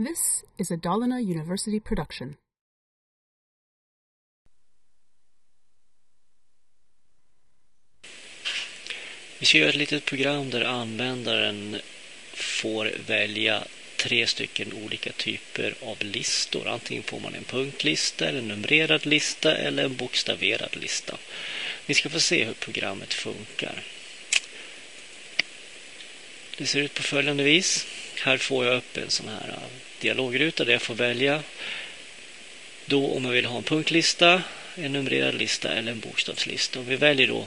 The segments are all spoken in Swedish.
This is a Dalarna University production. Vi ska göra ett litet program där användaren får välja tre stycken olika typer av listor. Antingen får man en punktlista, en numrerad lista eller en bokstaverad lista. Vi ska få se hur programmet funkar. Det ser ut på följande vis. Här får jag upp en sån här dialogruta där jag får välja då om jag vill ha en punktlista, en numrerad lista eller en bokstavslista. Och vi väljer då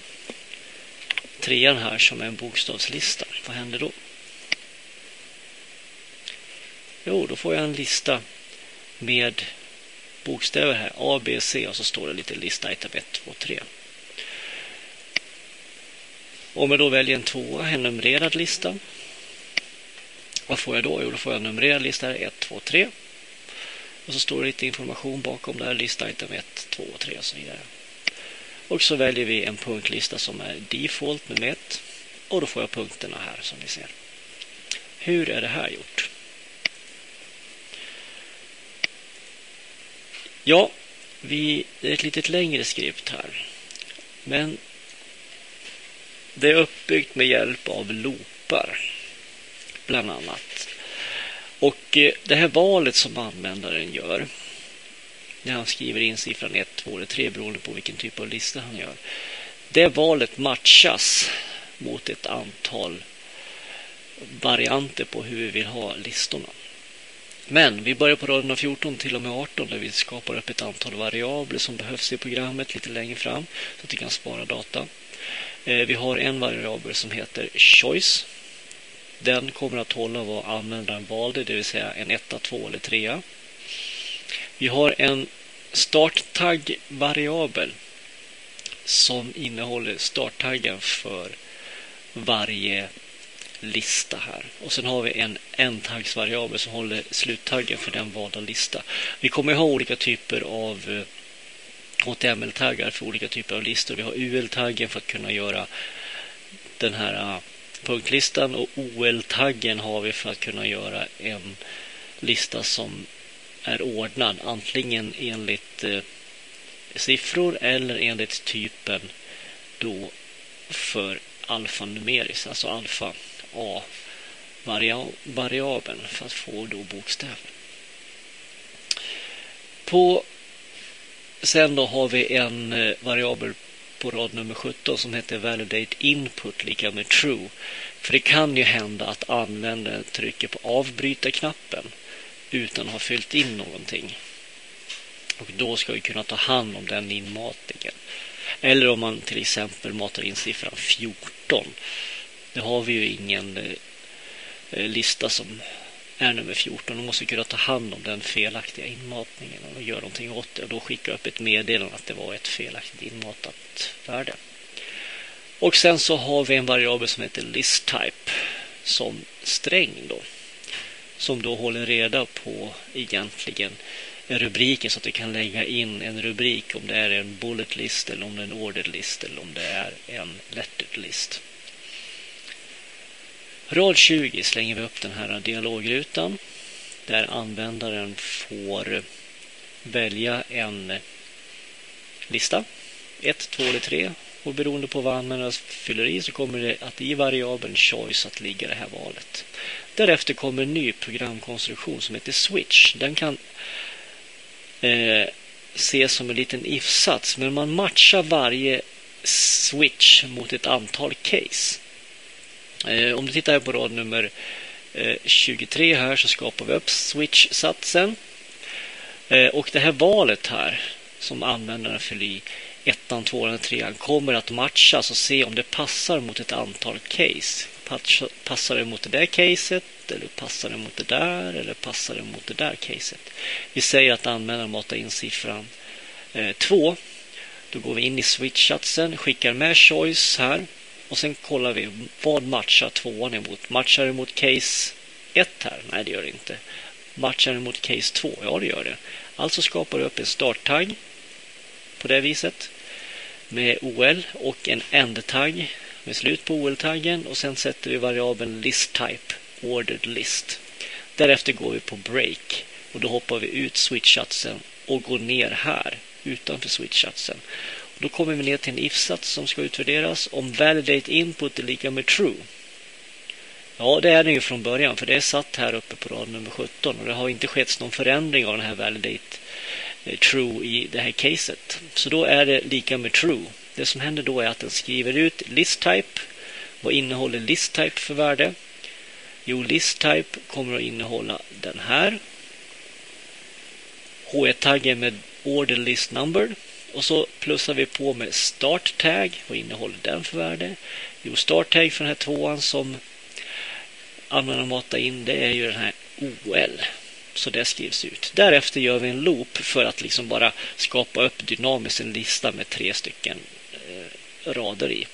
trean här som är en bokstavslista. Vad händer då? Jo, då får jag en lista med bokstäver här. A, B, C och så står det lite lista item 1, 2, 3. Om jag då väljer en tvåa, en numrerad lista. Vad får jag då? Jo, då får jag en numrerad lista här, 1, 2, 3. Och så står det lite information bakom där, lista item 1, 2, 3 och så vidare. Och så väljer vi en punktlista som är default med 1. Och då får jag punkterna här som ni ser. Hur är det här gjort? Ja, vi, det är ett litet längre skript här. Men det är uppbyggt med hjälp av loopar. Bland annat. Och eh, det här valet som användaren gör. När han skriver in siffran 1, 2 eller 3 beroende på vilken typ av lista han gör. Det valet matchas mot ett antal varianter på hur vi vill ha listorna. Men vi börjar på raderna 14 till och med 18 där vi skapar upp ett antal variabler som behövs i programmet lite längre fram så att vi kan spara data. Eh, vi har en variabel som heter choice. Den kommer att hålla vad användaren valde, det vill säga en 1, 2 eller 3. Vi har en starttagg-variabel som innehåller starttaggen för varje lista här. Och sen har vi en n-taggsvariabel som håller sluttaggen för den valda lista. Vi kommer ha olika typer av eh, HTML-taggar för olika typer av listor. Vi har UL-taggen för att kunna göra den här eh, punktlistan och OL-taggen har vi för att kunna göra en lista som är ordnad antingen enligt eh, siffror eller enligt typen då för alfanumeriskt, alltså alfa A-variabeln för att få då bokstäver. På, sen då har vi en eh, variabel på rad nummer 17 som heter validate input lika med true. För det kan ju hända att användaren trycker på avbryta-knappen utan att ha fyllt in någonting. Och då ska vi kunna ta hand om den inmatningen. Eller om man till exempel matar in siffran 14. Det har vi ju ingen eh, lista som är nummer 14. Då måste kunna ta hand om den felaktiga inmatningen och göra någonting åt det. Och då skicka upp ett meddelande att det var ett felaktigt inmatat värde. Och sen så har vi en variabel som heter listtype som sträng då. Som då håller reda på egentligen rubriken så att vi kan lägga in en rubrik om det är en bullet list eller om det är en ordered list eller om det är en lettered list. Rad 20 slänger vi upp den här dialogrutan där användaren får välja en lista. 1, 2 eller 3. Och beroende på vad användaren fyller i så kommer det att i variabeln choice att ligga det här valet. Därefter kommer en ny programkonstruktion som heter switch. Den kan eh, ses som en liten if-sats men man matchar varje switch mot ett antal case. Eh, om du tittar här på rad nummer eh, 23 här så skapar vi upp switch-satsen. Eh, och det här valet här som användaren fyller i ettan, tvåan och trean kommer att matchas och se om det passar mot ett antal case. Passar det mot det där caset eller passar det mot det där eller passar det mot det där caset? Vi säger att användaren matar in siffran eh, 2. Då går vi in i switch-satsen, skickar med choice här och sen kollar vi vad matchar tvåan emot. Matchar det mot case 1 här? Nej, det gör det inte. Matchar det mot case 2? Ja, det gör det. Alltså skapar du upp en starttagg på det viset med OL och en endtagg. med slut på OL-taggen och sen sätter vi variabeln list type, ordered list. Därefter går vi på break och då hoppar vi ut switchsatsen och går ner här utanför switchsatsen. Då kommer vi ner till en if-sats som ska utvärderas. Om validate input är lika med true. Ja, det är den ju från början för det är satt här uppe på rad nummer 17 och det har inte skett någon förändring av den här validate eh, true i det här caset. Så då är det lika med true. Det som händer då är att den skriver ut list-type. Vad innehåller list-type för värde? Jo, list-type kommer att innehålla den här. H1-taggen med order list number. Och så plussar vi på med start tag. Vad innehåller den för värde? Jo, start tag för den här tvåan som användaren matar in det är ju den här OL. Så det skrivs ut. Därefter gör vi en loop för att liksom bara skapa upp dynamiskt en lista med tre stycken eh, rader i.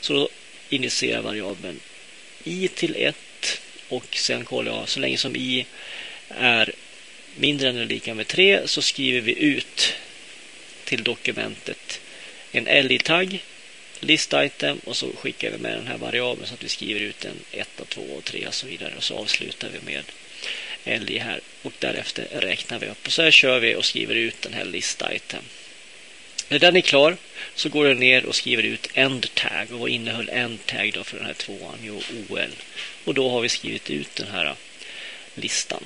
Så då initierar variabeln i till 1 och sen kollar jag så länge som i är mindre än eller lika med 3 så skriver vi ut till dokumentet en li-tagg, list item och så skickar vi med den här variabeln så att vi skriver ut en 1, 2 och 3 och så vidare och så avslutar vi med li här och därefter räknar vi upp och så här kör vi och skriver ut den här list item. När den är klar så går den ner och skriver ut end tag och vad innehöll end tag då för den här tvåan? Jo, OL. Och då har vi skrivit ut den här eh, listan.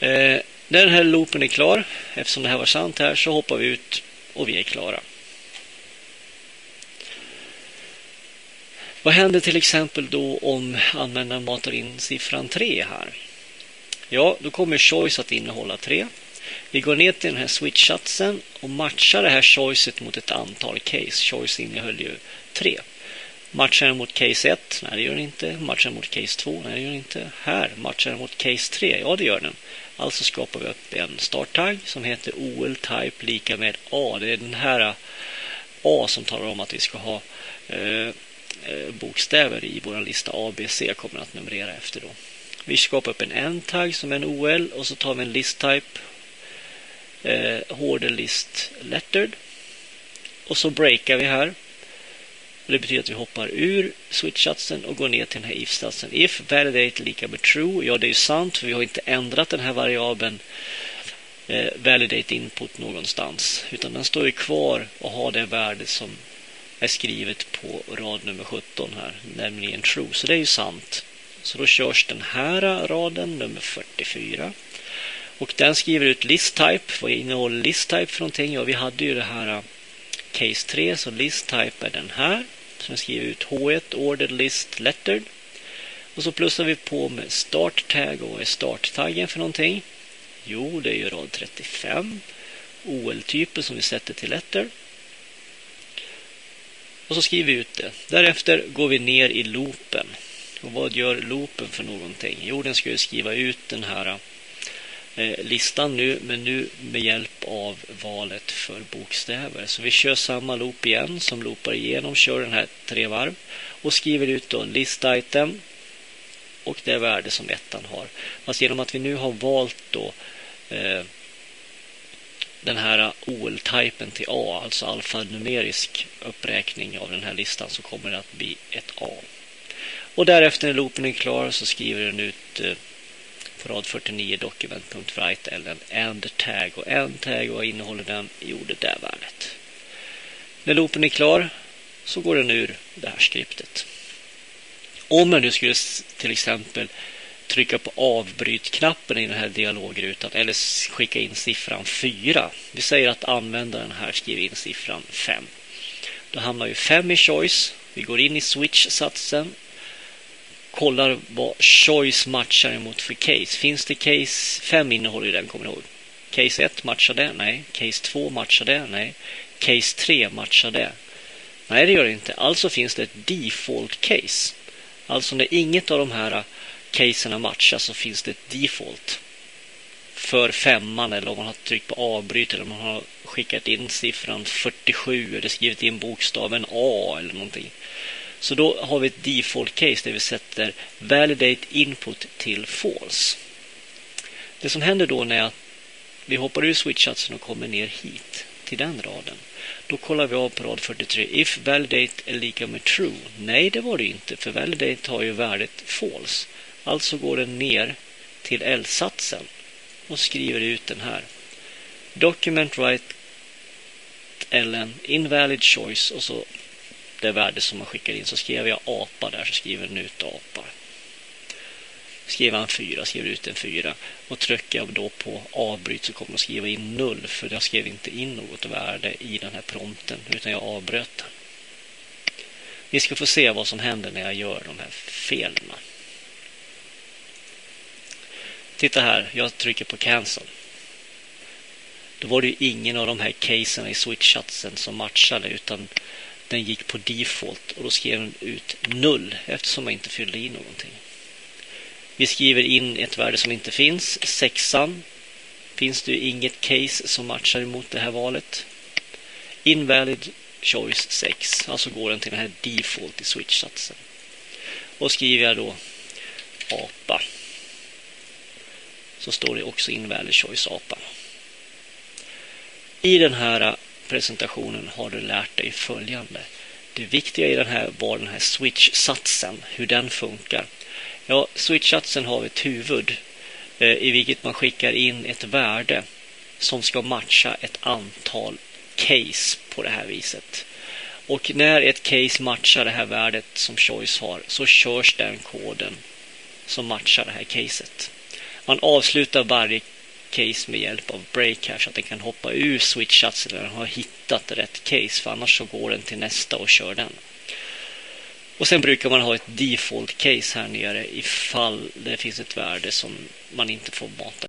Eh, när den här loopen är klar, eftersom det här var sant här, så hoppar vi ut och vi är klara. Vad händer till exempel då om användaren matar in siffran 3 här? Ja, då kommer choice att innehålla 3. Vi går ner till den här switch-satsen och matchar det här choicet mot ett antal case. Choice innehöll ju 3. Matchar den mot case 1? Nej, det gör den inte. Matchar den mot case 2? Nej, det gör den inte. Här matchar den mot case 3? Ja, det gör den. Alltså skapar vi upp en starttagg som heter OL type lika med A. Det är den här eh, A som talar om att vi ska ha eh, eh, bokstäver i vår lista A, B, C kommer att numrera efter då. Vi skapar upp en N-tagg som är en OL och så tar vi en list type eh, order list lettered och så breakar vi här det betyder att vi hoppar ur switch-satsen och går ner till den här if-satsen. If validate lika med true. Ja, det är ju sant för vi har inte ändrat den här variabeln eh, validate input någonstans. Utan den står ju kvar och har det värde som är skrivet på rad nummer 17 här, nämligen true. Så det är ju sant. Så då körs den här raden, nummer 44. Och den skriver ut list type. Vad innehåller list type för någonting? Ja, vi hade ju det här eh, case 3, så list type är den här. Så jag skriver ut H1 Order List Lettered. Och så plussar vi på med Start Tag. Och vad är Start-taggen för någonting? Jo, det är ju rad 35. OL-typen som vi sätter till letter. Och så skriver vi ut det. Därefter går vi ner i loopen. Och vad gör loopen för någonting? Jo, den ska ju skriva ut den här Eh, listan nu, men nu med hjälp av valet för bokstäver. Så vi kör samma loop igen som loopar igenom, kör den här tre varv och skriver ut då en list item och det värde som ettan har. Fast genom att vi nu har valt då eh, den här OL-typen till A, alltså alfanumerisk uppräkning av den här listan, så kommer det att bli ett A. Och därefter när loopen är klar så skriver den ut eh, på rad 49 document.write eller en end tag och end tag vad innehåller den? Jo, det där värdet. När loopen är klar så går den ur det här skriptet. Om jag nu skulle till exempel trycka på avbrytknappen i den här dialogrutan eller skicka in siffran 4. Vi säger att användaren här skriver in siffran 5. Då hamnar ju 5 i choice. Vi går in i switch-satsen kollar vad choice matchar emot för case. Finns det case 5 innehåller ju den, kommer ni ihåg. Case 1 matchar det? Nej. Case 2 matchar det? Nej. Case 3 matchar det? Nej, det gör det inte. Alltså finns det ett default case. Alltså när inget av de här caserna matchar så finns det ett default för femman eller om man har tryckt på avbryt eller om man har skickat in siffran 47 eller skrivit in bokstaven A eller någonting. Så då har vi ett default case där vi sätter validate input till false. Det som händer då när vi hoppar ur switch-satsen och kommer ner hit till den raden. Då kollar vi av på rad 43. If validate är lika med true. Nej, det var det inte. För validate har ju värdet false. Alltså går den ner till L-satsen och skriver ut den här. Document right ln invalid choice och så det värde som man skickar in så skriver jag apa där så skriver den ut apa. Skriver han fyra, skriver ut en fyra och trycker jag då på avbryt så kommer den skriva in noll för jag skrev inte in något värde i den här prompten utan jag avbröt den. Ni ska få se vad som händer när jag gör de här felen. Titta här, jag trycker på cancel. Då var det ju ingen av de här casen i switchatsen som matchade utan den gick på default och då skrev den ut null eftersom man inte fyllde i någonting. Vi skriver in ett värde som inte finns. Sexan finns det ju inget case som matchar emot det här valet. Invalid choice 6, alltså går den till den här default i switch-satsen. Och skriver jag då apa så står det också invalid choice apa. I den här presentationen har du lärt dig följande. Det viktiga i den här var den här switch-satsen, hur den funkar. Ja, switch-satsen har ett huvud eh, i vilket man skickar in ett värde som ska matcha ett antal case på det här viset. Och när ett case matchar det här värdet som Choice har så körs den koden som matchar det här caset. Man avslutar varje case med hjälp av break här så att den kan hoppa ur switch-satsen när den har hittat rätt case för annars så går den till nästa och kör den. Och sen brukar man ha ett default case här nere ifall det finns ett värde som man inte får mata